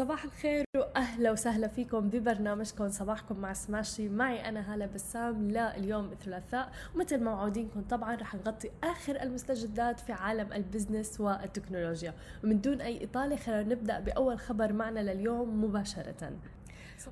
صباح الخير وأهلا وسهلا فيكم ببرنامجكم صباحكم مع سماشي. معي أنا هاله بسام لليوم الثلاثاء ومثل ما موعودينكم طبعا رح نغطي آخر المستجدات في عالم البزنس والتكنولوجيا. ومن دون أي إطالة خلينا نبدأ بأول خبر معنا لليوم مباشرة.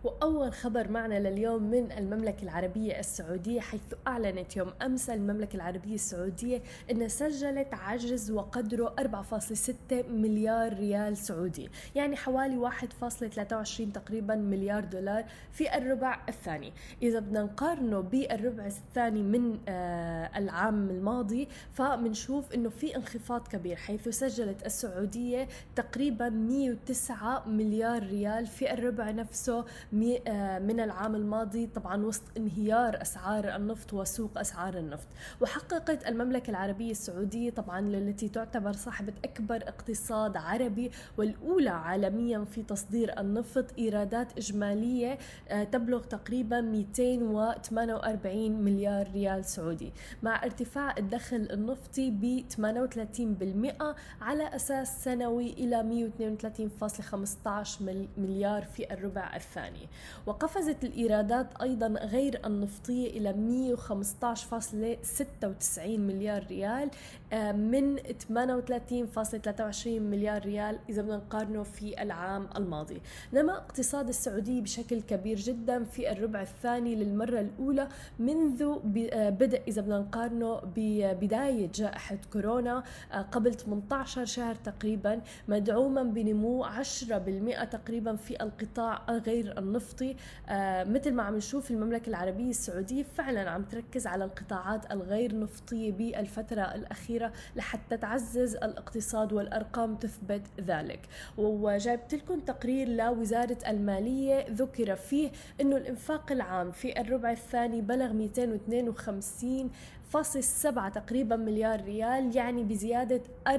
وأول خبر معنا لليوم من المملكة العربية السعودية حيث أعلنت يوم أمس المملكة العربية السعودية أنها سجلت عجز وقدره 4.6 مليار ريال سعودي يعني حوالي 1.23 تقريبا مليار دولار في الربع الثاني. إذا بدنا نقارنه بالربع الثاني من آه العام الماضي فبنشوف أنه في انخفاض كبير حيث سجلت السعودية تقريبا 109 مليار ريال في الربع نفسه من العام الماضي طبعا وسط انهيار أسعار النفط وسوق أسعار النفط. وحققت المملكة العربية السعودية طبعا التي تعتبر صاحبة أكبر اقتصاد عربي والأولى عالميا في تصدير النفط إيرادات إجمالية آه، تبلغ تقريبا 248 مليار ريال سعودي. مع ارتفاع الدخل النفطي ب 38% على أساس سنوي إلى 132.15 مليار في الربع الثاني. الثاني. وقفزت الإيرادات أيضا غير النفطية إلى 115.96 مليار ريال آه، من 38.23 مليار ريال إذا بدنا نقارنه في العام الماضي. نما اقتصاد السعودية بشكل كبير جدا في الربع الثاني للمرة الأولى منذ آه، بدء إذا بدنا نقارنه ببداية جائحة كورونا آه، قبل 18 شهر تقريبا مدعوما بنمو 10% تقريبا في القطاع غير النفطي. مثل ما عم نشوف المملكة العربية السعودية فعلا عم تركز على القطاعات الغير نفطية بالفترة الأخيرة لحتى تعزز الاقتصاد والأرقام تثبت ذلك. وجايبت لكم تقرير لوزارة المالية ذكر فيه أنه الإنفاق العام في الربع الثاني بلغ 252 فاصل سبعة تقريبا مليار ريال يعني بزيادة 4%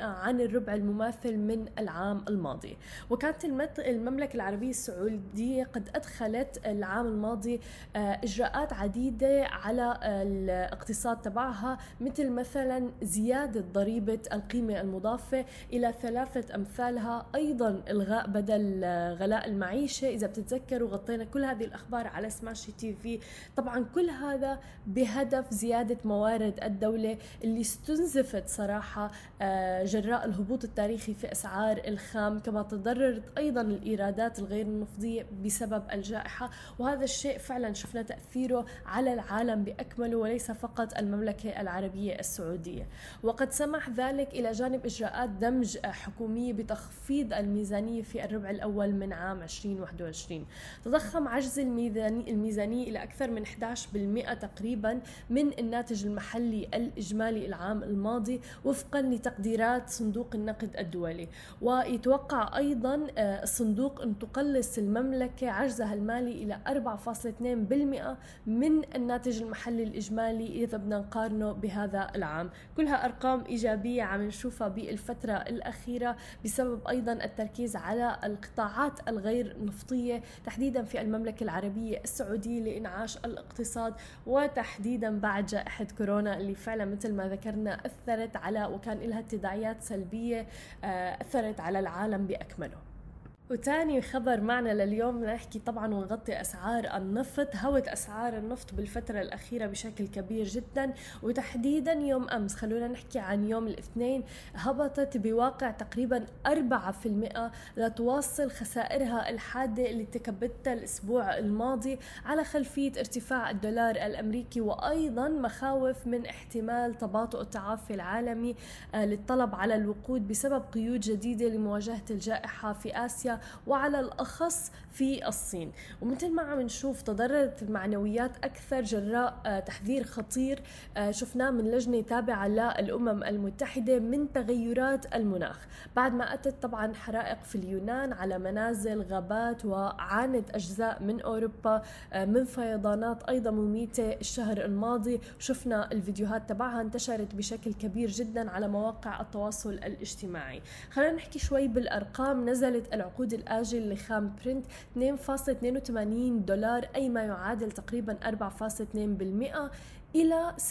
عن الربع المماثل من العام الماضي. وكانت المملكة العربية السعودية قد أدخلت العام الماضي آه، إجراءات عديدة على الاقتصاد تبعها مثل مثلا زيادة ضريبة القيمة المضافة إلى ثلاثة أمثالها أيضا إلغاء بدل غلاء المعيشة. إذا بتتذكروا غطينا كل هذه الأخبار على سماشي تي في طبعا كل هذا بهدف زيادة زيادة موارد الدولة اللي استنزفت صراحة آه، جراء الهبوط التاريخي في أسعار الخام كما تضررت أيضا الإيرادات الغير النفطية بسبب الجائحة. وهذا الشيء فعلا شفنا تأثيره على العالم بأكمله وليس فقط المملكة العربية السعودية. وقد سمح ذلك إلى جانب إجراءات دمج حكومية بتخفيض الميزانية في الربع الأول من عام 2021 تضخم عجز الميزانية إلى أكثر من 11% تقريبا من الناتج المحلي الإجمالي العام الماضي وفقا لتقديرات صندوق النقد الدولي. ويتوقع أيضا آه، الصندوق أن تقلص المملكة عجزها المالي إلى 4.2% من الناتج المحلي الإجمالي إذا بدنا نقارنه بهذا العام. كلها أرقام إيجابية عم نشوفها بالفترة الأخيرة بسبب أيضا التركيز على القطاعات الغير نفطية تحديدا في المملكة العربية السعودية لإنعاش الاقتصاد وتحديدا بعد جائحة كورونا اللي فعلا مثل ما ذكرنا أثرت على وكان لها تداعيات سلبية آه، أثرت على العالم بأكمله. وتاني خبر معنا لليوم نحكي طبعا ونغطي أسعار النفط. هوت أسعار النفط بالفترة الأخيرة بشكل كبير جدا وتحديدا يوم أمس. خلونا نحكي عن يوم الاثنين. هبطت بواقع تقريبا 4% لتواصل خسائرها الحادة اللي تكبدتها الأسبوع الماضي على خلفية ارتفاع الدولار الأمريكي وأيضا مخاوف من احتمال تباطؤ التعافي العالمي آه، للطلب على الوقود بسبب قيود جديدة لمواجهة الجائحة في آسيا. وعلى الأخص في الصين. ومثل ما عم نشوف تضررت المعنويات أكثر جراء آه، تحذير خطير آه، شفناه من لجنة تابعة للأمم المتحدة من تغيرات المناخ. بعد ما أتت طبعا حرائق في اليونان على منازل غابات وعانت أجزاء من أوروبا آه، من فيضانات أيضا مميتة الشهر الماضي. شفنا الفيديوهات تبعها انتشرت بشكل كبير جدا على مواقع التواصل الاجتماعي. خلينا نحكي شوي بالأرقام. نزلت العقود العقود الآجل لخام برنت 2.82 دولار أي ما يعادل تقريبا 4.2% إلى 67.88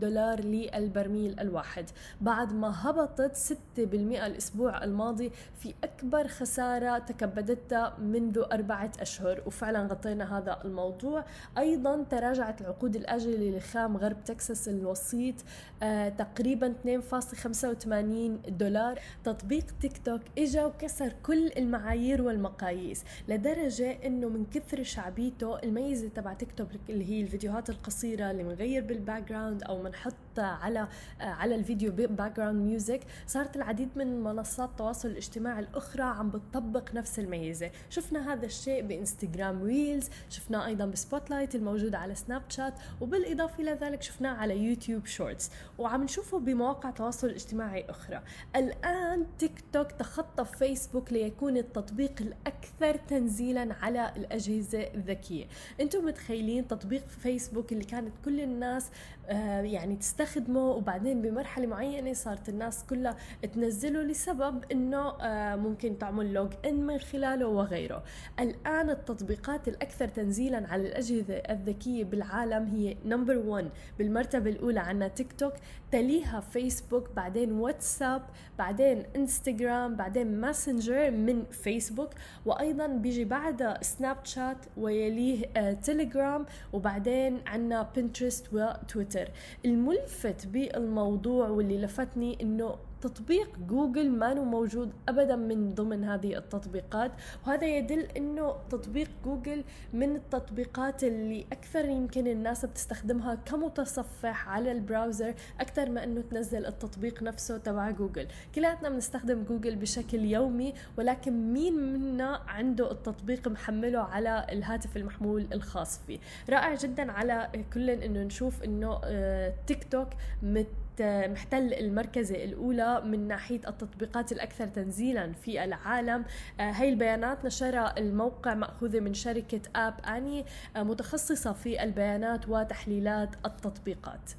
دولار للبرميل الواحد بعد ما هبطت 6% الأسبوع الماضي في أكبر خسارة تكبدتها منذ أربعة أشهر. وفعلا غطينا هذا الموضوع. أيضا تراجعت العقود الآجلة لخام غرب تكساس الوسيط آه تقريبا 2.85 دولار. تطبيق تيك توك إجا وكسر كل المعايير والمقاييس لدرجة إنه من كثر شعبيته الميزة تبع تيك توك اللي هي الفيديوهات القصيرة اللي بنغير بال background أو بنحط على آه على الفيديو background music صارت العديد من منصات التواصل الاجتماعي الأخرى عم بتطبق نفس الميزة. شفنا هذا الشيء ب Instagram Reels شفناه أيضا ب Spotlight الموجود على سناب شات وبالإضافة إلى ذلك شفناه على YouTube Shorts وعم نشوفه بمواقع التواصل الاجتماعي أخرى. الآن تيك توك تخطى فيسبوك ليكون التطبيق الأكثر تنزيلا على الأجهزة الذكية. أنتم متخيلين تطبيق فيسبوك اللي كانت كل الناس آه، يعني تستخدمه وبعدين بمرحلة معينة صارت الناس كلها تنزله لسبب إنه آه، ممكن تعمل log in من خلاله وغيره. الآن التطبيقات الأكثر تنزيلا على الأجهزة الذكية بالعالم هي number 1 بالمرتبة الأولى عندنا تيك توك تليها فيسبوك بعدين واتساب بعدين انستغرام بعدين ماسنجر من فيسبوك وأيضا بيجي بعدها سناب شات ويليه آه تليجرام وبعدين عندنا بنترست وتويتر الملفت بالموضوع واللي لفتني إنه تطبيق جوجل ما موجود ابدا من ضمن هذه التطبيقات. وهذا يدل إنه تطبيق جوجل من التطبيقات اللي أكثر يمكن الناس بتستخدمها كمتصفح على ال browser أكثر ما إنه تنزل التطبيق نفسه تبع جوجل. كلياتنا بنستخدم جوجل بشكل يومي ولكن مين منا عنده التطبيق محمله على الهاتف المحمول الخاص فيه؟ رائع جدا على كل إنه نشوف إنه آه، تيك توك مت محتل المركز الأولى من ناحية التطبيقات الأكثر تنزيلا في العالم. آه، هاي البيانات نشرها الموقع مأخوذة من شركة App Annie آه، متخصصة في البيانات وتحليلات التطبيقات.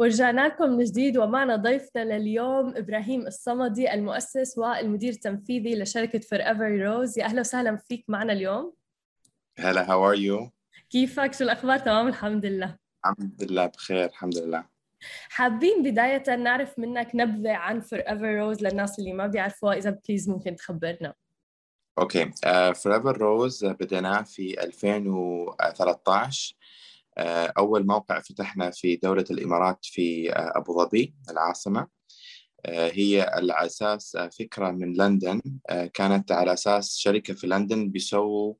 ورجعنا لكم من جديد ومعنا ضيفنا لليوم إبراهيم الصمدي المؤسس والمدير التنفيذي لشركة Forever Rose يا أهلا وسهلا فيك معنا اليوم. هلا how are you كيفك؟ شو الأخبار؟ تمام الحمد لله. الحمد لله بخير الحمد لله. حابين بداية نعرف منك نبذة عن Forever Rose للناس اللي ما بيعرفوها. إذا please ممكن تخبرنا. Okay. Forever Rose بديناه في 2013 آه، أول موقع فتحنا في دولة الإمارات في آه، أبو ظبي العاصمة. هي على أساس فكرة من لندن. كانت على أساس شركة في لندن بيسووا آه،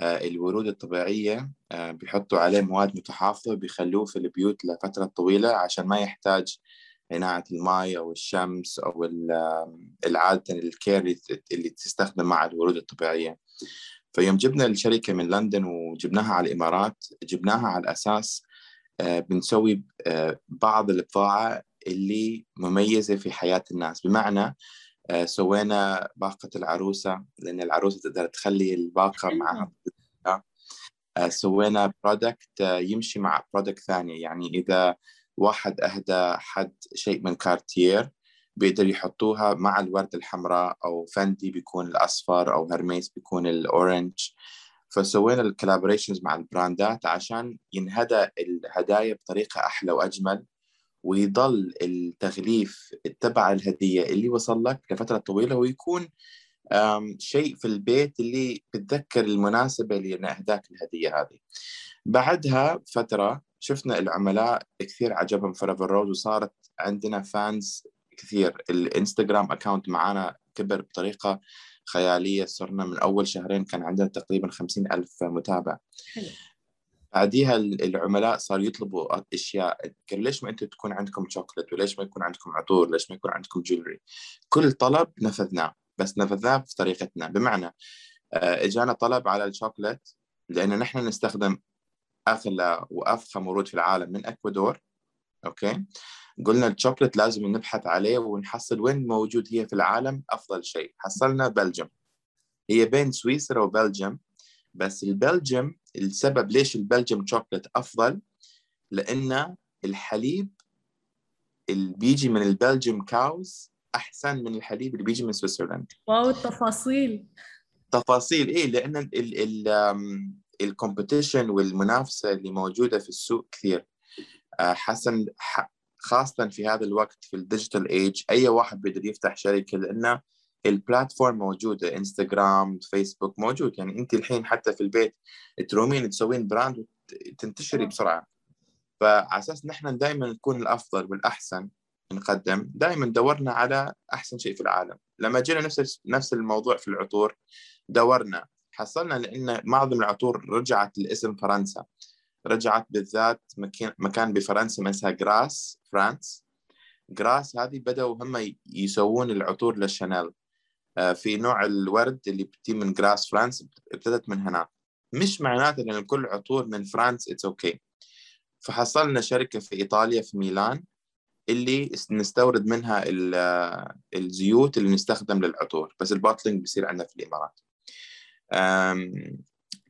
الورود الطبيعية آه، بيحطوا عليه مواد متحافظة بيخلوه في البيوت لفترة طويلة عشان ما يحتاج عناية الماء أو الشمس أو العادة الكير اللي تستخدم مع الورود الطبيعية. فيوم جبنا الشركة من لندن وجبناها على الإمارات جبناها على أساس آه، بنسوي بعض البضاعة اللي مميزة في حياة الناس. بمعنى آه، سوينا باقة العروسة لأن العروسة تقدر تخلي الباقة معها آه، سوينا product آه، يمشي مع product ثاني. يعني إذا واحد أهدى حد شيء من كارتير بيقدر يحطوها مع الوردة الحمراء أو فندي بيكون الأصفر أو هرميس بيكون ال orange. فسوينا ال collaborations مع البراندات عشان ينهدى الهدايا بطريقة أحلى وأجمل. ويضل التغليف تبع الهدية اللي وصل لك لفترة طويلة ويكون شيء في البيت اللي بتذكر المناسبة اللي أنا أهداك الهدية هذه. بعدها فترة شفنا العملاء كثير عجبهم فوريفر روز وصارت عندنا fans كثير. الإنستغرام account معنا كبر بطريقة خيالية. صرنا من أول شهرين كان عندنا تقريبا خمسين ألف متابع. حلو. بعديها العملاء صار يطلبوا أشياء ليش ما أنتم تكون عندكم شوكلت وليش ما يكون عندكم عطور ليش ما يكون عندكم jewelry كل طلب نفذناه بس نفذناه بطريقتنا. بمعنى آه، إجانا طلب على الشوكلت لأن نحن نستخدم أغلى وأفخم ورود في العالم من إكوادور okay؟ قلنا الشوكلت لازم نبحث عليه ونحصل وين موجود هي في العالم أفضل شيء. حصلنا بلجم هي بين سويسرا وبلجم بس البلجم السبب ليش البلجم شوكلت أفضل؟ لأن الحليب اللي بيجي من البلجم cows أحسن من الحليب اللي بيجي من Switzerland. wow التفاصيل. تفاصيل إيه لأن ال competition والمنافسة اللي موجودة في السوق كثير. آه، حسن خاصة في هذا الوقت في ال digital age أي واحد بيقدر يفتح شركة لأنه ال platform موجوده انستغرام فيسبوك موجود. يعني أنت الحين حتى في البيت ترومين تسوين brand وتنتشري بسرعة. فعلى أساس نحن دائما نكون الأفضل والأحسن نقدم دائما دورنا على أحسن شيء في العالم. لما جينا نفس نفس الموضوع في العطور دورنا. حصلنا لأن معظم العطور رجعت لاسم فرنسا. رجعت بالذات مكان بفرنسا اسمها جراس فرانس جراس هذه بدأوا هم يسوون العطور للشانيل آه، في نوع الورد اللي بتجي من جراس فرانس ابتدت من هناك مش معناته إن كل عطور من فرانس it's okay okay. فحصلنا شركة في إيطاليا في ميلان اللي نستورد منها الزيوت اللي نستخدم للعطور. بس ال bottling بيصير عندنا في الإمارات.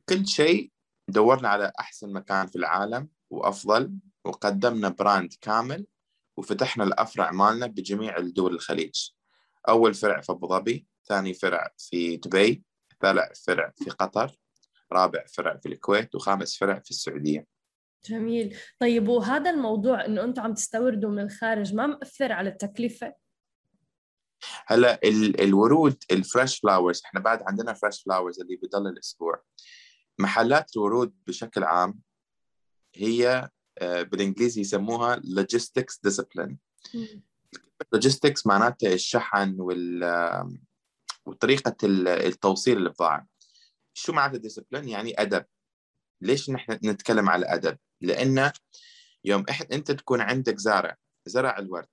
كل شيء دورنا على أحسن مكان في العالم وأفضل وقدمنا brand كامل وفتحنا الأفرع مالنا بجميع الدول الخليج. أول فرع في أبو ظبي. ثاني فرع في دبي ثالث فرع في قطر رابع فرع في الكويت وخامس فرع في السعودية. جميل. طيب وهذا الموضوع إنه أنتم عم تستوردوا من الخارج ما مأثر على التكلفة؟ هلأ الورود ال fresh flowers إحنا بعد عندنا fresh flowers اللي بضل الأسبوع. محلات الورود بشكل عام هي آه، بالإنجليزي يسموها logistics discipline. logistics معناتها الشحن وال وطريقة التوصيل البضاعة شو معناتها ديسبلين يعني أدب. ليش نحن نتكلم على أدب؟ لأن يوم إحد أنت تكون عندك زارع زرع الورد.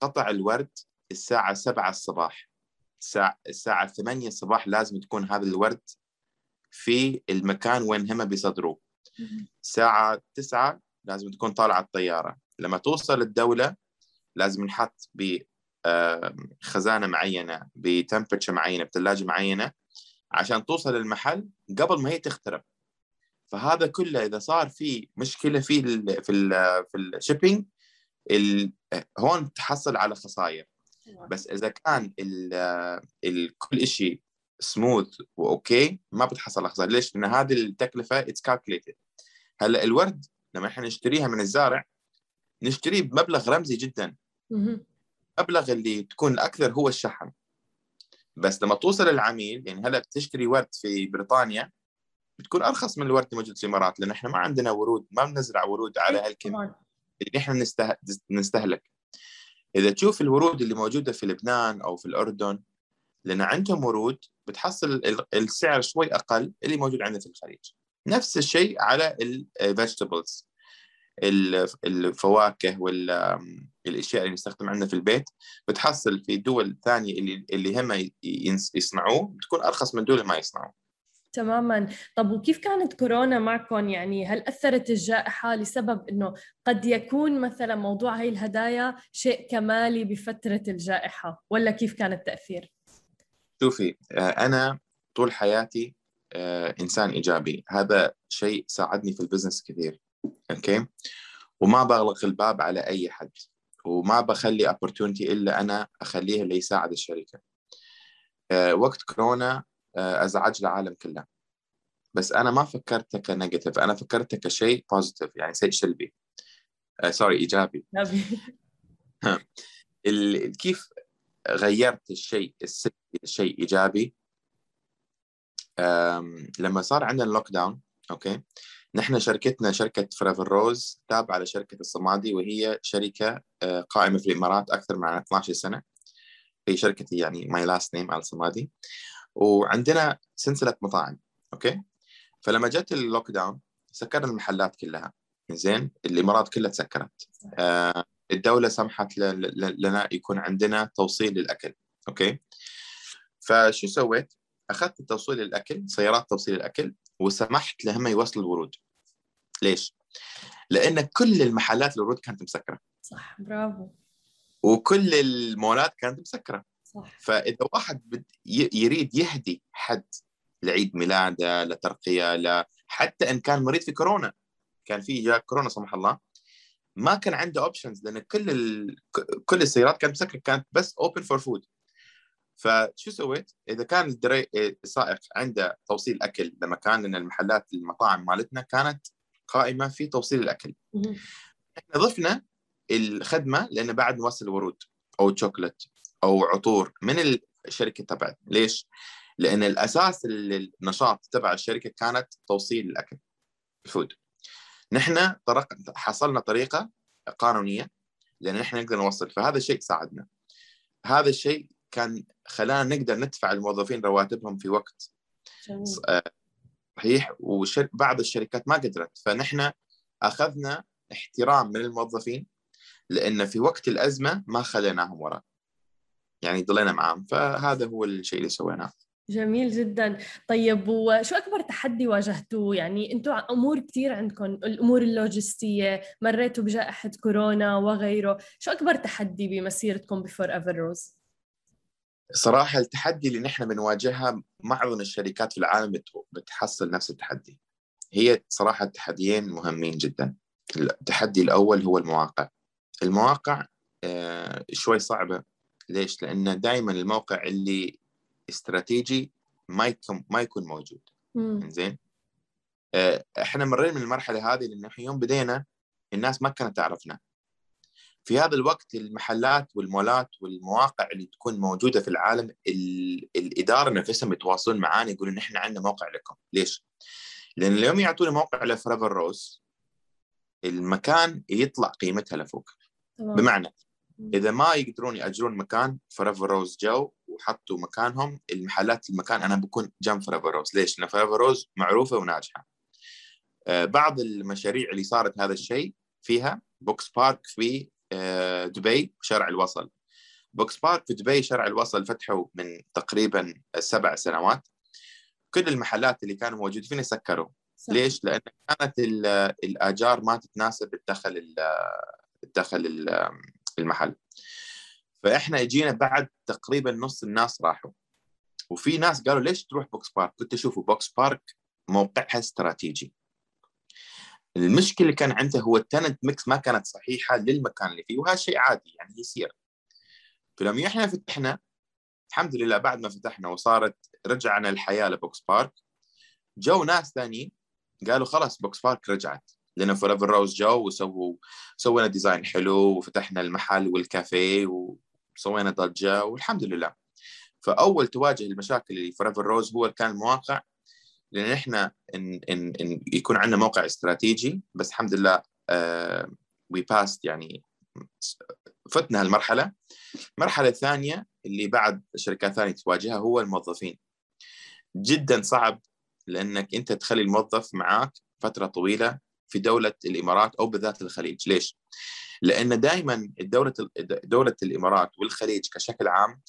قطع الورد الساعة سبعة الصباح. الساعة, الساعة ثمانية الصباح لازم تكون هذا الورد في المكان وين هم بيصدروه. الساعة تسعة لازم تكون طالعة الطيارة. لما توصل الدولة لازم نحط بخزانة معينة بتمبرتشر معينة بثلاجة معينة عشان توصل للمحل قبل ما هي تخترب. فهذا كله إذا صار في مشكلة في ال في ال في الشيبينج هون تحصل على خسائر بس إذا كان ال ال كل شيء smooth و okay ما بتحصل على خسائر ليش؟ لأن هذه التكلفة it's calculated هلأ الورد لما إحنا نشتريها من الزارع نشتريه بمبلغ رمزي جدا. المبلغ اللي تكون الأكثر هو الشحن. بس لما توصل العميل يعني هلأ بتشتري ورد في بريطانيا بتكون أرخص من الورد الموجود في الإمارات لأن إحنا ما عندنا ورود ما بنزرع ورود على إيه، هالكم اللي إحنا نسته... نستهلك. إذا تشوف الورود اللي موجودة في لبنان أو في الأردن لأن عندهم ورود بتحصل السعر شوي أقل اللي موجود عندنا في الخليج. نفس الشيء على الفيجيتابلز الفواكه والاشياء اللي نستخدم عندنا في البيت بتحصل في دول ثانية اللي اللي هم يصنعوه بتكون أرخص من دول ما يصنعوه. تماما. طب وكيف كانت كورونا معكم؟ يعني هل أثرت الجائحة لسبب أنه قد يكون مثلا موضوع هاي الهدايا شيء كمالي بفترة الجائحة ولا كيف كان التأثير؟ شوفي آه، أنا طول حياتي آه، إنسان إيجابي. هذا شيء ساعدني في ال business كثير. okay؟ وما بغلق الباب على أي حد وما بخلي opportunity إلا أنا أخليه اللي يساعد الشركة. آه، وقت كورونا آه، أزعج العالم كله. بس أنا ما فكرتها ك negative أنا فكرتها كشيء positive يعني شيء سلبي. sorry إيجابي. كيف غيرت الشيء السلبي لشيء إيجابي؟ لما صار عندنا lockdown okay؟ نحن شركتنا شركة فوريفر روز تابعة لشركة الصمادي وهي شركة آه، قائمة في الإمارات أكثر من 12 سنة. هي شركتي يعني my last name على الصمادي وعندنا سلسلة مطاعم okay؟ فلما جت ال lockdown سكرنا المحلات كلها. زين؟ الإمارات كلها تسكرت. آه الدولة سمحت لنا يكون عندنا توصيل للأكل okay؟ فشو سويت؟ أخذت توصيل الاكل سيارات توصيل الاكل وسمحت لهم يوصلوا الورود. ليش؟ لأن كل المحلات الورود كانت مسكرة. صح برافو. وكل المولات كانت مسكرة. صح. فإذا واحد يريد يهدي حد لعيد ميلاده لترقية ل... حتى إن كان مريض في كورونا كان في جاه كورونا لا سمح الله ما كان عنده options لأن كل ال... كل السيارات كانت مسكرة كانت بس open for food فشو سويت؟ إذا كان ال dri... السائق عنده توصيل أكل لمكان لأن المحلات المطاعم مالتنا كانت قائمة في توصيل الأكل. إحنا ضفنا الخدمة لأن بعد نوصل ورود أو شوكلت أو عطور من الشركة تبعنا، ليش؟ لأن الأساس النشاط تبع الشركة كانت توصيل الأكل الفود. نحن طرق حصلنا طريقة قانونية لأن إحنا نقدر نوصل فهذا الشيء ساعدنا. هذا الشيء كان خلانا نقدر ندفع الموظفين رواتبهم في وقت. آه، صحيح. وبعض الشركات ما قدرت. فنحن أخذنا احترام من الموظفين لأن في وقت الأزمة ما خليناهم وراء. يعني ضلينا معاهم. فهذا هو الشيء اللي سويناه. جميل جدا. طيب وشو أكبر تحدي واجهتوه؟ يعني أنتم أمور كثير عندكم. الأمور اللوجستية مريتوا بجائحة كورونا وغيره. شو أكبر تحدي بمسيرتكم بفور ايفر روز صراحة التحدي اللي نحن بنواجهها معظم الشركات في العالم بتحصل نفس التحدي. هي صراحة تحديين مهمين جدا. التحدي الأول هو المواقع. المواقع آه، شوي صعبة. ليش؟ لأن دائما الموقع اللي استراتيجي ما يكون ما يكون موجود. زين آه، إحنا مرينا من المرحله هذه لأن يوم بدينا الناس ما كانت تعرفنا. في هذا الوقت المحلات والمولات والمواقع اللي تكون موجودة في العالم الإدارة نفسهم يتواصلون معانا يقولون نحن عندنا موقع لكم. ليش؟ لأن اليوم يعطونا موقع ل Forever Rose المكان يطلع قيمتها لفوق. بمعنى إذا ما يقدرون يأجرون مكان Forever Rose جو وحطوا مكانهم المحلات المكان أنا بكون جنب Forever Rose. ليش؟ لأن Forever Rose معروفة وناجحة. آه، بعض المشاريع اللي صارت هذا الشيء فيها Boxpark في دبي شارع الوصل Boxpark في دبي شارع الوصل فتحوا من تقريبا سبع سنوات كل المحلات اللي كانوا موجودين فيها سكروا صح. ليش؟ لأن كانت الإيجار ما تتناسب الدخل الدخل المحل فإحنا اجينا بعد تقريبا نص الناس راحوا وفي ناس قالوا ليش تروح Boxpark؟ كنت اشوفوا Boxpark موقعها استراتيجي المشكلة كان عنده هو ال tenant mix ما كانت صحيحة للمكان اللي فيه وهذا شيء عادي يعني يصير. فلما إحنا فتحنا الحمد لله بعد ما فتحنا وصارت رجعنا الحياة ل Boxpark جو ناس ثانيين قالوا خلاص Boxpark رجعت لأن Forever Rose جو وسووا سوينا design حلو وفتحنا المحل والكافيه وسوينا ضجة والحمد لله. فأول تواجه المشاكل اللي Forever Rose هو كان المواقع لأن إحنا إن إن إن يكون عندنا موقع استراتيجي بس الحمد لله we uh, passed يعني فتنا هالمرحلة. المرحلة الثانية اللي بعد شركات ثانية تواجهها هو الموظفين. جدا صعب لأنك أنت تخلي الموظف معاك فترة طويلة في دولة الإمارات أو بالذات الخليج. ليش؟ لأن دائما دوله دولة الإمارات والخليج كشكل عام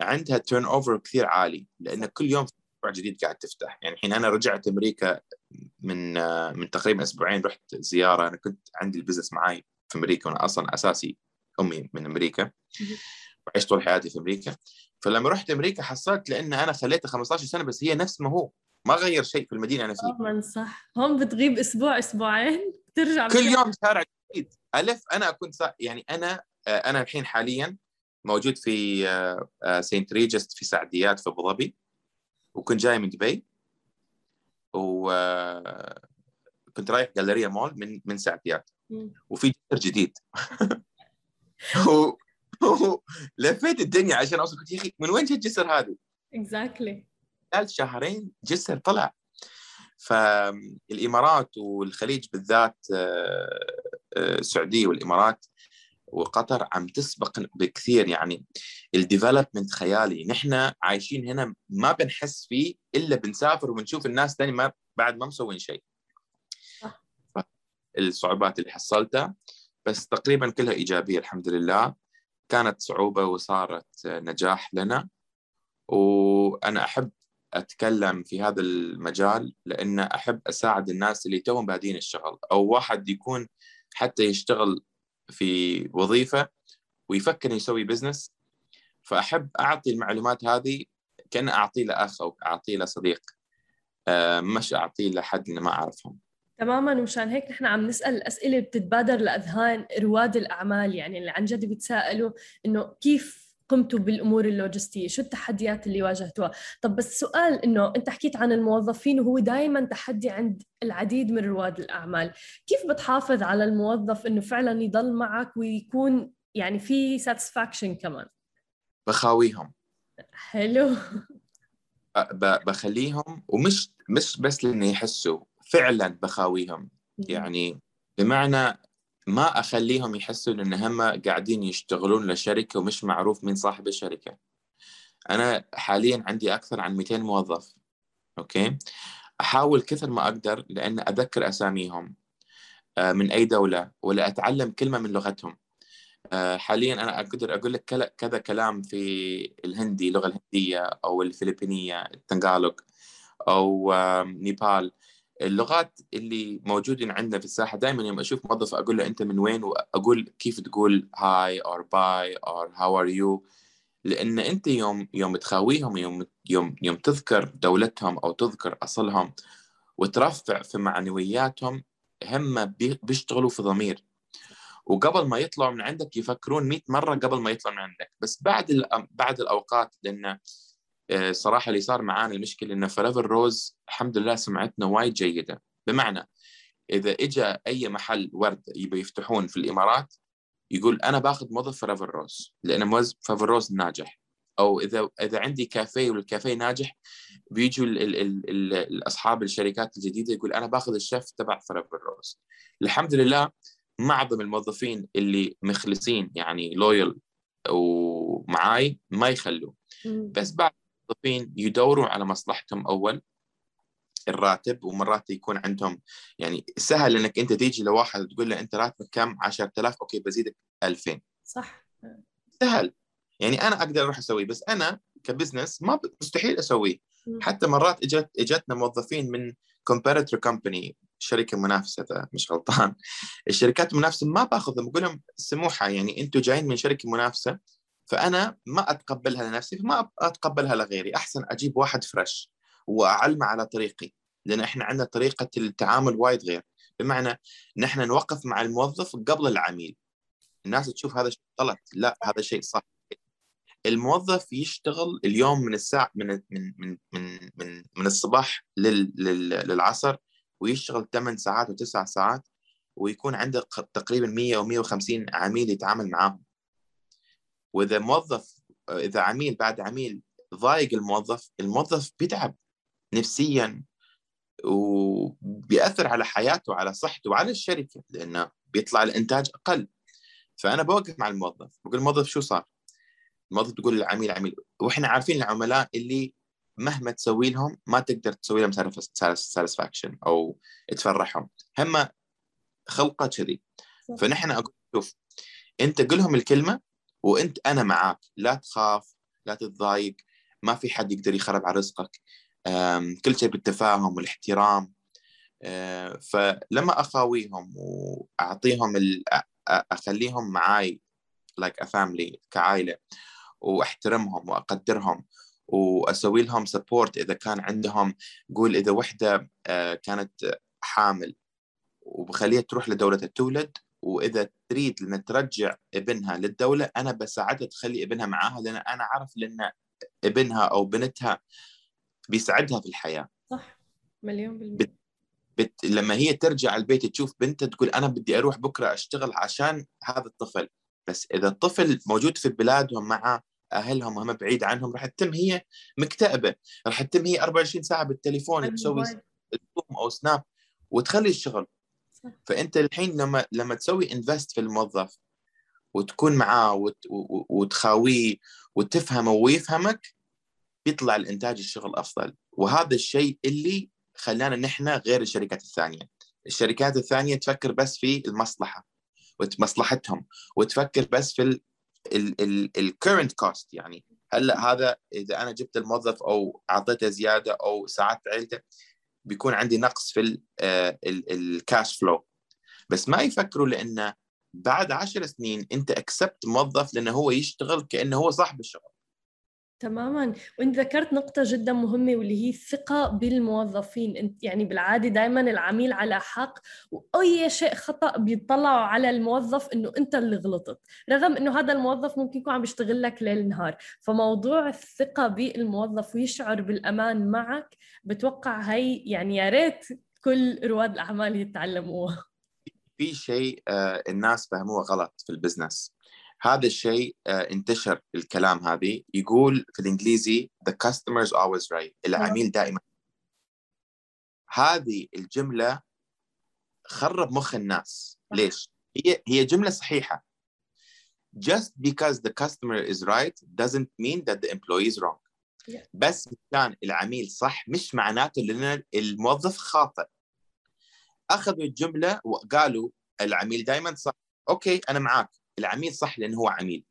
عندها turnover كثير عالي لأن كل يوم مشروع جديد قاعد تفتح. يعني الحين أنا رجعت أمريكا من من تقريبا أسبوعين رحت زيارة. أنا كنت عندي ال business معي في أمريكا وأنا أصلا أساسي أمي من أمريكا. وعشت طول حياتي في أمريكا. فلما رحت أمريكا حصلت لأن أنا خليته 15 سنة بس هي نفس ما هو. ما غير شيء في المدينة أنا فيها. صح. هون بتغيب أسبوع أسبوعين بترجع كل يوم شارع جديد. ألف أنا كنت يعني أنا أنا الحين حاليا موجود في St. Regis في سعديات في أبو ظبي. وكنت جاي من دبي. وكنت رايح Galleria Mall من من سعديات. وفي جسر جديد. و... لفيت الدنيا عشان أوصل. قلت يا أخي من وين جت الجسر هذه؟ exactly خلال شهرين جسر طلع. فالامارات والخليج بالذات آه، آه، السعودية والإمارات وقطر عم تسبق بكثير. يعني الديفلوبمنت خيالي. نحن عايشين هنا ما بنحس فيه إلا بنسافر وبنشوف الناس ثاني ما بعد ما مسوين شيء. الصعوبات اللي حصلتها بس تقريبا كلها إيجابية الحمد لله. كانت صعوبة وصارت نجاح لنا. وأنا أحب أتكلم في هذا المجال لأن أحب أساعد الناس اللي توهم بادين الشغل. أو واحد يكون حتى يشتغل في وظيفة ويفكر يسوي بزنس فأحب أعطي المعلومات هذه كأن اعطيه لأخ أو اعطيه لصديق. آه، مش اعطيه لحد ما أعرفهم. تماما. ومشان هيك نحن عم نسأل الأسئلة بتتبادر لأذهان رواد الأعمال يعني اللي عن جد بيتساءلوا إنه كيف قمتوا بالأمور اللوجستية؟ شو التحديات اللي واجهتوها؟ طب بس سؤال إنه أنت حكيت عن الموظفين وهو دائما تحدي عند العديد من رواد الأعمال. كيف بتحافظ على الموظف إنه فعلا يضل معك ويكون يعني في ساتسفاكشن كمان؟ بخاويهم. حلو. بخليهم ومش مش بس لأنه يحسوا فعلا بخاويهم. يعني بمعنى ما أخليهم يحسوا إن هم قاعدين يشتغلون لشركة ومش معروف مين صاحب الشركة. أنا حاليا عندي أكثر عن 200 موظف أوكي؟ أحاول كثر ما أقدر لأن أذكر أساميهم آه، من أي دولة ولا أتعلم كلمة من لغتهم. آه، حاليا أنا أقدر أقول لك كذا كلام في الهندي اللغة الهندية أو الفلبينية التنغالوج أو نيبال. اللغات اللي موجودين عندنا في الساحة دائما يوم أشوف موظف أقول له أنت من وين؟ وأقول كيف تقول hi or bye or how are you لأن أنت يوم يوم تخاويهم يوم يوم يوم تذكر دولتهم أو تذكر أصلهم وترفع في معنوياتهم هم بيشتغلوا في ضمير. وقبل ما يطلعوا من عندك يفكرون 100 مرة قبل ما يطلعوا من عندك. بس بعد بعد الأوقات لأن آه، صراحة اللي صار معانا المشكلة ان Forever Rose الحمد لله سمعتنا وايد جيدة. بمعنى إذا اجى أي محل ورد يبي يفتحون في الإمارات يقول أنا باخذ موظف Forever Rose لأن موظف Forever Rose ناجح. أو إذا إذا عندي كافيه والكافيه ناجح بيجوا الأصحاب الشركات الجديدة يقول أنا باخذ الشيف تبع Forever Rose الحمد لله معظم الموظفين اللي مخلصين يعني loyal ومعاي ما يخلوا. بس بعد الموظفين يدوروا على مصلحتهم أول. الراتب ومرات يكون عندهم يعني سهل إنك أنت تيجي لواحد تقول له أنت راتبك كم؟ 10000 okay بزيدك 2000 صح. سهل. يعني أنا أقدر أروح أسويه بس أنا ك business ما مستحيل أسويه. حتى مرات اجت إجتنا موظفين من competitor company شركة منافسة مش غلطان. الشركات المنافسة ما باخذهم أقول لهم سموحة يعني أنتم جايين من شركة منافسة فأنا ما أتقبلها لنفسي فما أتقبلها لغيري أحسن أجيب واحد فريش وأعلمه على طريقي لأن إحنا عندنا طريقة التعامل وايد غير. بمعنى نحن نوقف مع الموظف قبل العميل. الناس تشوف هذا شيء غلط لا هذا شيء صح. الموظف يشتغل اليوم من الساعة من من من من من, من الصباح لل للعصر ويشتغل 8 ساعات و9 ساعات ويكون عنده تقريبا 100 و 150 عميل يتعامل معاهم. وإذا موظف إذا عميل بعد عميل ضايق الموظف الموظف بيتعب نفسيا وبيأثر على حياته وعلى صحته وعلى الشركة لأنه بيطلع الإنتاج أقل. فأنا بوقف مع الموظف بقول الموظف شو صار؟ الموظف تقول للعميل عميل وإحنا عارفين العملاء اللي مهما تسوي لهم ما تقدر تسوي لهم satisfaction أو تفرحهم. هم خلقة كذي. فنحن أقول شوف أنت قل لهم الكلمة وانت أنا معاك. لا تخاف لا تتضايق ما في حد يقدر يخرب على رزقك. كل شيء بالتفاهم والاحترام. آه، فلما اخاويهم واعطيهم اخليهم معاي like like family كعائلة واحترمهم واقدرهم واسوي لهم سبورت إذا كان عندهم قول إذا وحدة آه، كانت حامل وبخليها تروح لدولة التولد وإذا تريد لأن ترجع ابنها للدولة أنا بساعدها تخلي ابنها معاها لأن أنا أعرف لأن ابنها أو بنتها بيساعدها في الحياة. صح. مليون بالمية. بت... بت... لما هي ترجع البيت تشوف بنتها تقول أنا بدي أروح بكرة أشتغل عشان هذا الطفل. بس إذا الطفل موجود في بلادهم مع أهلهم هم بعيد عنهم راح تتم هي مكتئبة. راح تتم هي 24 ساعة بالتليفون تسوي أو سناب وتخلي الشغل. فأنت الحين لما لما تسوي انفست في الموظف وتكون معاه وت... وتخاويه وتفهمه ويفهمك بيطلع الإنتاج الشغل أفضل. وهذا الشيء اللي خلانا نحن غير الشركات الثانية. الشركات الثانية تفكر بس في المصلحة ومصلحتهم وتفكر بس في ال current cost يعني هلأ هذا إذا أنا جبت الموظف أو أعطيته زيادة أو ساعدت عيلته بيكون عندي نقص في ال cash flow آه، بس ما يفكروا لأنه بعد عشر سنين أنت اكسبت موظف لأنه هو يشتغل كأنه هو صاحب الشغل. تماما. وإنت ذكرت نقطة جدا مهمة واللي هي الثقة بالموظفين. يعني بالعادة دائما العميل على حق وأي شيء خطأ بيطلعوا على الموظف إنه أنت اللي غلطت. رغم إنه هذا الموظف ممكن يكون عم بيشتغل لك ليل نهار. فموضوع الثقة بالموظف ويشعر بالأمان معك بتوقع هي يعني يا ريت كل رواد الأعمال يتعلموها. في شيء آه، الناس فهموه غلط في البزنس. هذا الشيء آه، انتشر الكلام هذه. يقول في الإنجليزي the customer is always right. العميل دائما. هذه الجملة خرب مخ الناس. ليش؟ هي هي جملة صحيحة. Just because the customer is right doesn't mean that the employee is wrong. بس كان العميل صح مش معناته ان الموظف خاطئ. أخذوا الجملة وقالوا العميل دائما صح. أوكي أنا معاك. العميل صح لأنه هو عميل.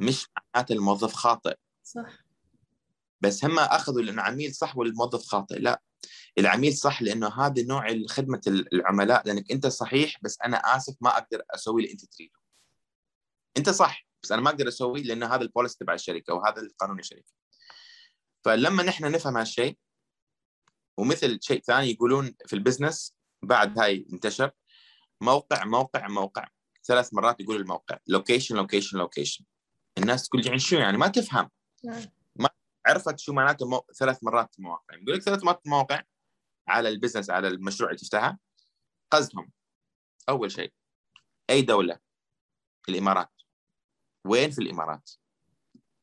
مش معناته الموظف خاطئ. صح. بس هم أخذوا لأنه عميل صح والموظف خاطئ. لا العميل صح لأنه هذا نوع خدمه العملاء لأنك أنت صحيح بس أنا آسف ما أقدر أسوي اللي أنت تريده. أنت صح بس أنا ما أقدر أسوي لأنه هذا ال policy تبع الشركة وهذا القانون الشركة. فلما نحن نفهم هالشيء ومثل شيء ثاني يقولون في ال business بعد هاي industry موقع موقع موقع. ثلاث مرات يقول الموقع location location location الناس تقول يعني شو يعني؟ ما تفهم. نعم. ما عرفت شو معناته مو... ثلاث مرات مواقع. يقول لك ثلاث مرات مواقع على ال business على المشروع اللي تفتحه قصدهم. أول شيء أي دولة الإمارات؟ وين في الإمارات؟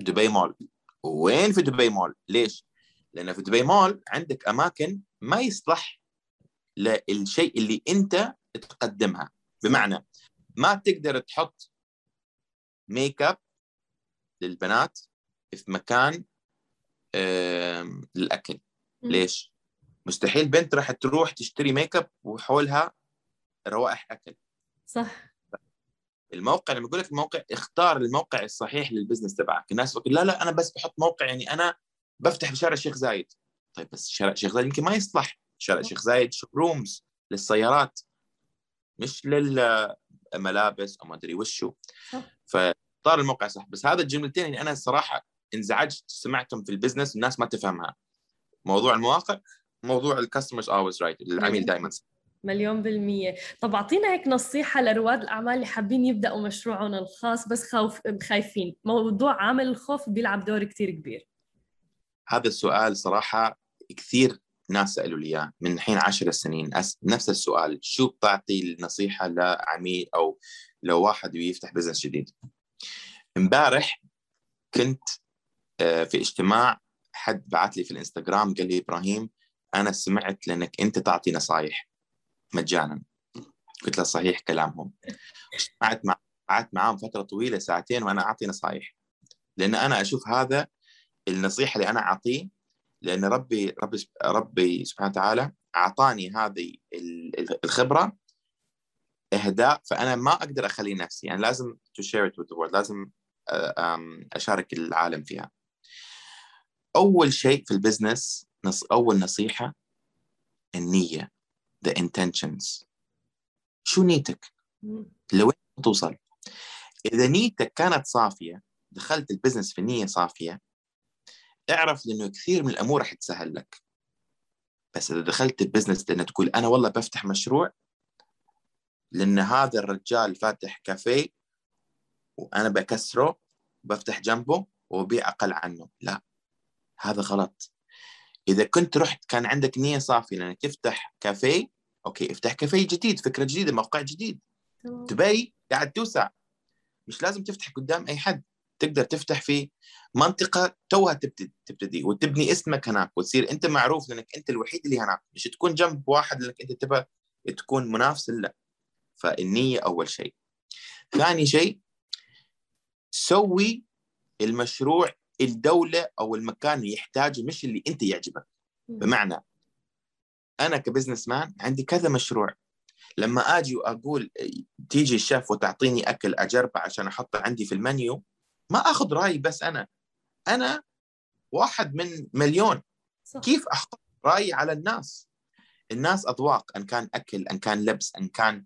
دبي مول. وين في دبي مول؟ ليش؟ لأن في دبي مول عندك أماكن ما يصلح للشيء اللي أنت تقدمها. بمعنى ما تقدر تحط make up للبنات في مكان للأكل. ليش؟ مستحيل بنت راح تروح تشتري make up وحولها روائح أكل. صح. الموقع لما يقول لك الموقع اختار الموقع الصحيح لل business تبعك. الناس تقول لا لا أنا بس بحط موقع يعني أنا بفتح في شارع الشيخ زايد. طيب بس شارع الشيخ زايد يمكن ما يصلح. شارع الشيخ زايد rooms للسيارات مش للملابس أو ما أدري وشو. فاختار الموقع صح. بس هذا الجملتين يعني أنا الصراحه انزعجت سمعتهم في ال business الناس ما تفهمها. موضوع المواقع موضوع ال customers always right العميل دائما مليون بالمية. طب أعطينا هيك نصيحة لرواد الأعمال اللي حابين يبدأوا مشروعهم الخاص بس خوف خايفين. موضوع عامل الخوف بيلعب دور كتير كبير. هذا السؤال صراحة كثير ناس سألوا لي إياه. من حين عشر سنين نفس السؤال شو بتعطي النصيحة لعميل أو لو واحد يفتح بزنس جديد؟ امبارح كنت آه، في اجتماع حد بعث لي في الإنستغرام قال لي إبراهيم أنا سمعت لأنك أنت تعطي نصايح مجانا. قلت له صحيح كلامهم. قعدت مع قعدت معاهم فترة طويلة ساعتين وأنا أعطي نصايح. لأن أنا أشوف هذا النصيحة اللي أنا أعطيه لأن ربي ربي ربي سبحانه وتعالى أعطاني هذه الخبرة إهداء فأنا ما أقدر أخلي نفسي يعني لازم it with the world لازم أشارك العالم فيها. أول شيء في البزنس أول نصيحة النية the intentions. شو نيتك؟ لوين توصل؟ إذا نيتك كانت صافية دخلت ال business في نية صافية اعرف لأنه كثير من الأمور رح تسهل لك. بس إذا دخلت ال business لأنه تقول أنا والله بفتح مشروع لأن هذا الرجال فاتح كافيه وأنا بكسره بفتح جنبه وببيع أقل عنه. لا هذا غلط. إذا كنت رحت كان عندك نية صافية لانك تفتح كافيه okay افتح كافيه جديد فكرة جديدة موقع جديد. دبي قاعد توسع. مش لازم تفتح قدام أي حد. تقدر تفتح في منطقة توها تبتدي تبتدي وتبني اسمك هناك وتصير أنت معروف لأنك أنت الوحيد اللي هناك. مش تكون جنب واحد لأنك أنت تبى تكون منافس لا. فالنية أول شيء. ثاني شيء سوي المشروع الدولة أو المكان اللي يحتاجه مش اللي أنت يعجبك. بمعنى أنا ك business man عندي كذا مشروع. لما آجي وأقول تيجي الشيف وتعطيني أكل أجربه عشان أحطه عندي في المنيو ما آخذ رأي بس أنا. أنا واحد من مليون. صح. كيف أحط رأي على الناس؟ الناس أذواق أن كان أكل أن كان لبس أن كان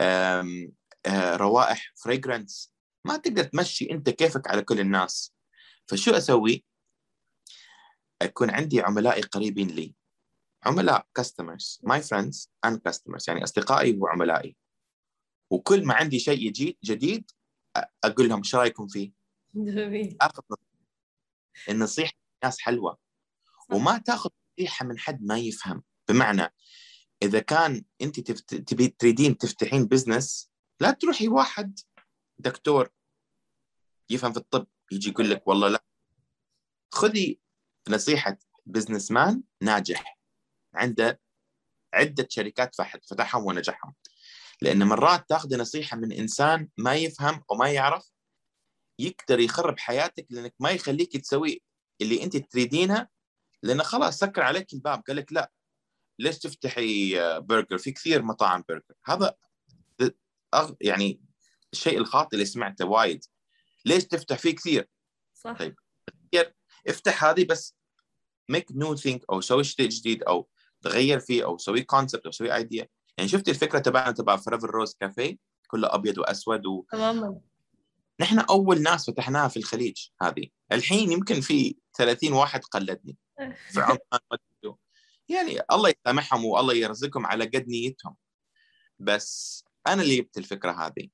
آم آه روائح fragrance ما تقدر تمشي أنت كيفك على كل الناس. فشو أسوي؟ يكون عندي عملائي قريبين لي. عملاء customers my friends and customers يعني أصدقائي وعملائي. وكل ما عندي شيء يجي جديد أقول لهم إيش رأيكم فيه؟ جميل اخذ النصيحة الناس حلوة. وما تاخذ نصيحة من حد ما يفهم. بمعنى إذا كان أنت. تبي تريدين تفتحين business لا تروحي واحد دكتور يفهم في الطب يجي يقول لك والله لا. خذي نصيحة بزنس مان ناجح. عنده عدة شركات فتحهم ونجحهم. لأن مرات تاخذ نصيحة من إنسان ما يفهم وما يعرف يقدر يخرب حياتك لأنك ما يخليك تسوي اللي أنت تريدينه لأنه خلاص سكر عليك الباب. قال لك لا ليش تفتحي برجر؟ في كثير مطاعم برجر. هذا يعني الشيء الخاطئ اللي سمعته وايد. ليش تفتح؟ فيه كثير. صح. طيب. افتح هذه بس make new thing أو سوي شيء جديد أو تغير فيه أو سوي concept أو سوي idea يعني شفت الفكرة تبعنا تبع Forever Rose كافيه كله أبيض وأسود و... تماما. نحن أول ناس فتحناها في الخليج هذه. الحين يمكن في 30 واحد قلدني. في عمان يعني الله يسامحهم والله يرزقهم على قد نيتهم. بس أنا اللي جبت الفكرة هذه.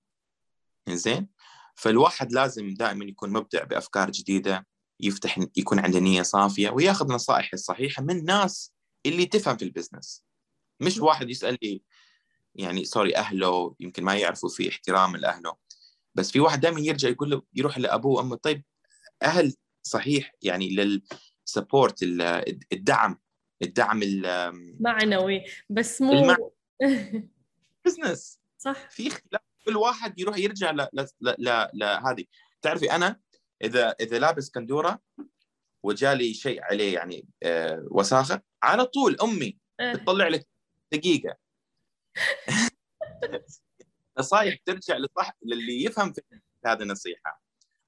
زين فالواحد لازم دائما يكون مبدع بأفكار جديدة يفتح يكون عنده نية صافية وياخذ نصائح الصحيحه من ناس اللي تفهم في ال business. مش واحد يسال لي يعني sorry أهله يمكن ما يعرفوا في احترام لأهله. بس في واحد دائما يرجع يقول له يروح لأبوه وأمه طيب أهل صحيح يعني لل support الدعم الدعم معنوي بس مو business صح. في اختلاف. كل واحد يروح يرجع ل لهذه. تعرفي أنا اذا إذا لابس كندورة وجالي شيء عليه يعني آه وساخة على طول أمي إيه. تطلع لك دقيقة. نصائح ترجع لصح للي يفهم في هذه النصيحة.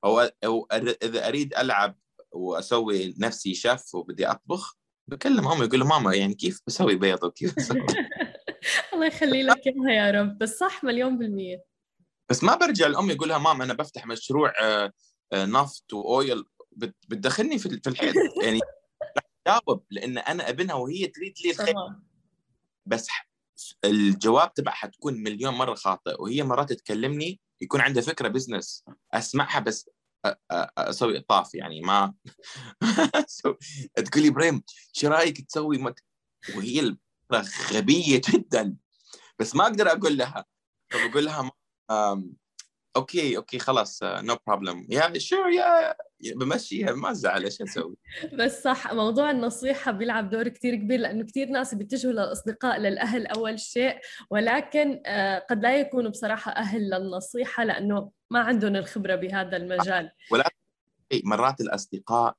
أو أو إذا أريد ألعب وأسوي نفسي شيف وبدي أطبخ بكلم امي يقول ماما يعني كيف بسوي بيض وكيف بسوي؟ الله يخلي لك إياها يا رب بس صح مليون بالمية. بس ما برجع لأمي أقول لها ماما أنا بفتح مشروع آه، آه، نفط وأويل بتدخلني في الحيط. يعني جاوب لأن أنا أبنها وهي تريد لي الخير. بس الجواب تبعها حتكون مليون مرة خاطئ وهي مرات تكلمني يكون عندها فكرة business أسمعها بس أسوي اطاف يعني ما تقول لي إبراهيم شو رأيك تسوي مت... وهي غبية جدا بس ما أقدر أقول لها. فبقول لها okay okay خلاص no problem yeah sure yeah بمشيها ما زعل إيش أسوي؟ بس صح موضوع النصيحة بيلعب دور كتير كبير لأنه كتير ناس بيتجهوا للأصدقاء للأهل أول شيء ولكن آه، قد لا يكونوا بصراحة أهل للنصيحة لأنه ما عندهم الخبرة بهذا المجال. ولا مرات الأصدقاء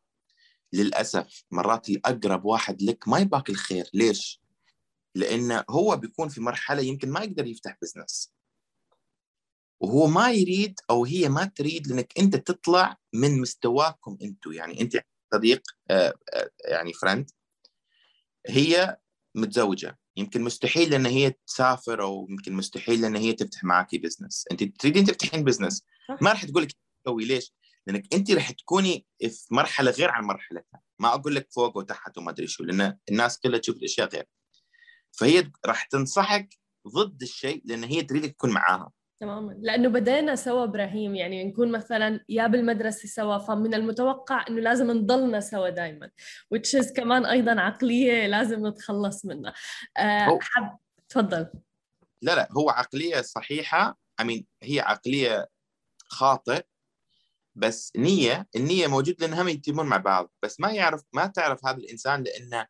للأسف مرات الأقرب واحد لك ما يباك الخير. ليش؟ لأنه هو بيكون في مرحلة يمكن ما يقدر يفتح business وهو ما يريد أو هي ما تريد لأنك أنت تطلع من مستواكم أنتم يعني أنت صديق آه، آه، يعني friend هي متزوجة. يمكن مستحيل لأن هي تسافر أو يمكن مستحيل لأن هي تفتح معك business أنت تريدين تفتحين business ما راح تقول لك تسوي. ليش؟ لأنك أنت راح تكوني في مرحلة غير عن مرحلتها. ما أقول لك فوق وتحت وما أدري شو لأن الناس كلها تشوف الأشياء غير. فهي راح تنصحك ضد الشيء لأن هي تريدك تكون معاها. تماما. لأنه بدينا سوا إبراهيم يعني نكون مثلا يا بالمدرسة سوا فمن المتوقع إنه لازم نضلنا سوا دائما which كمان أيضا عقلية لازم نتخلص منها. أه حب تفضل. لا لا هو عقلية صحيحة. امين هي عقلية خاطئ بس نية. النية موجود لأن هم يتمون مع بعض بس ما يعرف ما تعرف هذا الإنسان لأنه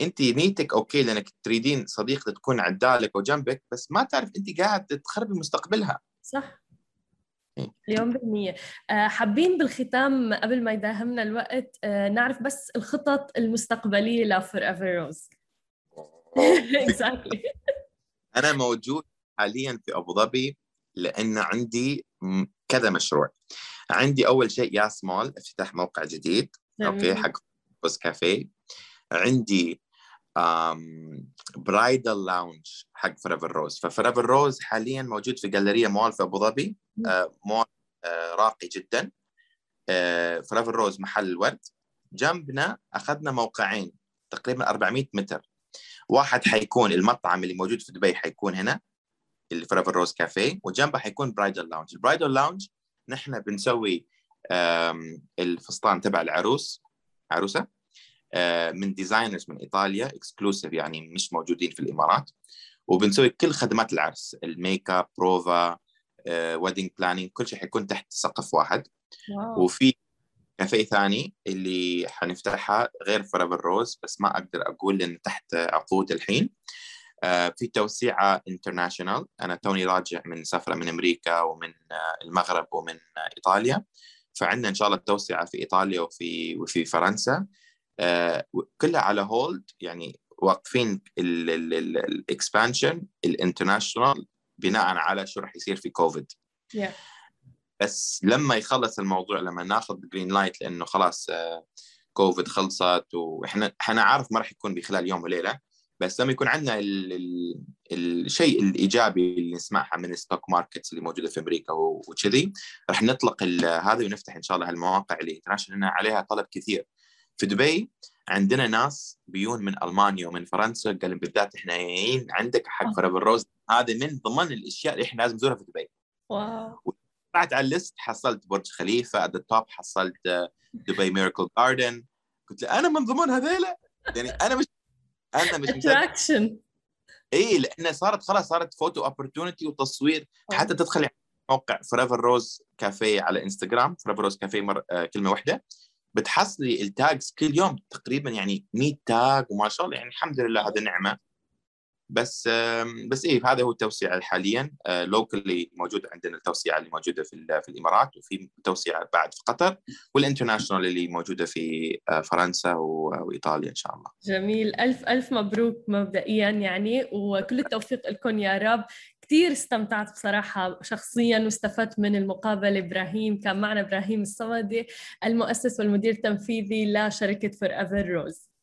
أنت نيتك أوكي لأنك تريدين صديقة تكون عدالك وجنبك بس ما تعرف أنت قاعد تخربي مستقبلها. صح. إيه. مليون بالمية آه، حابين بالختام قبل ما يداهمنا الوقت آه، نعرف بس الخطط المستقبلية ل Forever Rose أنا موجود حاليا في أبو ظبي لأن عندي كذا مشروع. عندي أول شيء يا سمول افتتاح موقع جديد. أوكي حق Rose Cafe عندي bridal lounge حق Forever Rose ف Forever Rose حاليا موجود في جاليريا مول في ابو ظبي مول آه، راقي جدا. Forever Rose محل الورد جنبنا أخذنا موقعين تقريبا 400 متر. واحد حيكون المطعم اللي موجود في دبي حيكون هنا اللي Forever Rose Cafe وجنبه حيكون bridal lounge ال bridal lounge نحن بنسوي الفستان تبع العروس. عروسة؟ من designers من إيطاليا exclusive يعني مش موجودين في الإمارات. وبنسوي كل خدمات العرس الميك اب بروفا wedding planning كل شيء حيكون تحت سقف واحد. wow. وفي كافيه ثاني اللي حنفتحها غير Forever Rose بس ما أقدر أقول لأن تحت عقود الحين. آه، في توسيعة international أنا توني راجع من سفرة من أمريكا ومن آه، المغرب ومن إيطاليا. فعندنا إن شاء الله توسعه في إيطاليا وفي وفي فرنسا. آه، كلها على hold يعني واقفين ال expansion ال international بناء على شو راح يصير في كوفيد yeah. بس لما يخلص الموضوع لما ناخذ green light لأنه خلاص كوفيد خلصت وإحنا إحنا عارف ما راح يكون بخلال يوم وليلة. بس لما يكون عندنا ال ال الشيء الإيجابي اللي نسمعها من ال stock markets اللي موجودة في أمريكا وكذي راح نطلق هذا ونفتح إن شاء الله هالمواقع اللي international عليها طلب كثير. في دبي عندنا ناس بيون من ألمانيا ومن فرنسا قال بالذات إحنا جايين عندك حق Forever Rose. هذا من ضمن الأشياء اللي إحنا لازم نزورها في دبي. wow. طلعت على ال list حصلت برج خليفة At Top حصلت دبي Miracle Garden قلت له أنا من ضمن هذيلا؟ يعني أنا مش أنا مش attraction إي لأن صارت خلاص صارت photo opportunity وتصوير. حتى تدخلي موقع Forever Rose Cafe على انستغرام Forever Rose Cafe مر... آه كلمة واحدة. بتحصلي ال tags كل يوم تقريبا يعني 100 tag وما شاء الله يعني الحمد لله هذه نعمة. بس بس إيه هذا هو التوسيع حاليا. locally آه، موجود عندنا التوسيع اللي موجودة في في الإمارات وفي توسيع بعد في قطر وال international اللي موجودة في آه، فرنسا وإيطاليا إن شاء الله. جميل. ألف ألف مبروك مبدئيا يعني وكل التوفيق لكم يا رب. كثير استمتعت بصراحة شخصيا واستفدت من المقابلة. إبراهيم كان معنا إبراهيم الصمدي المؤسس والمدير التنفيذي لشركة فور ايفر روز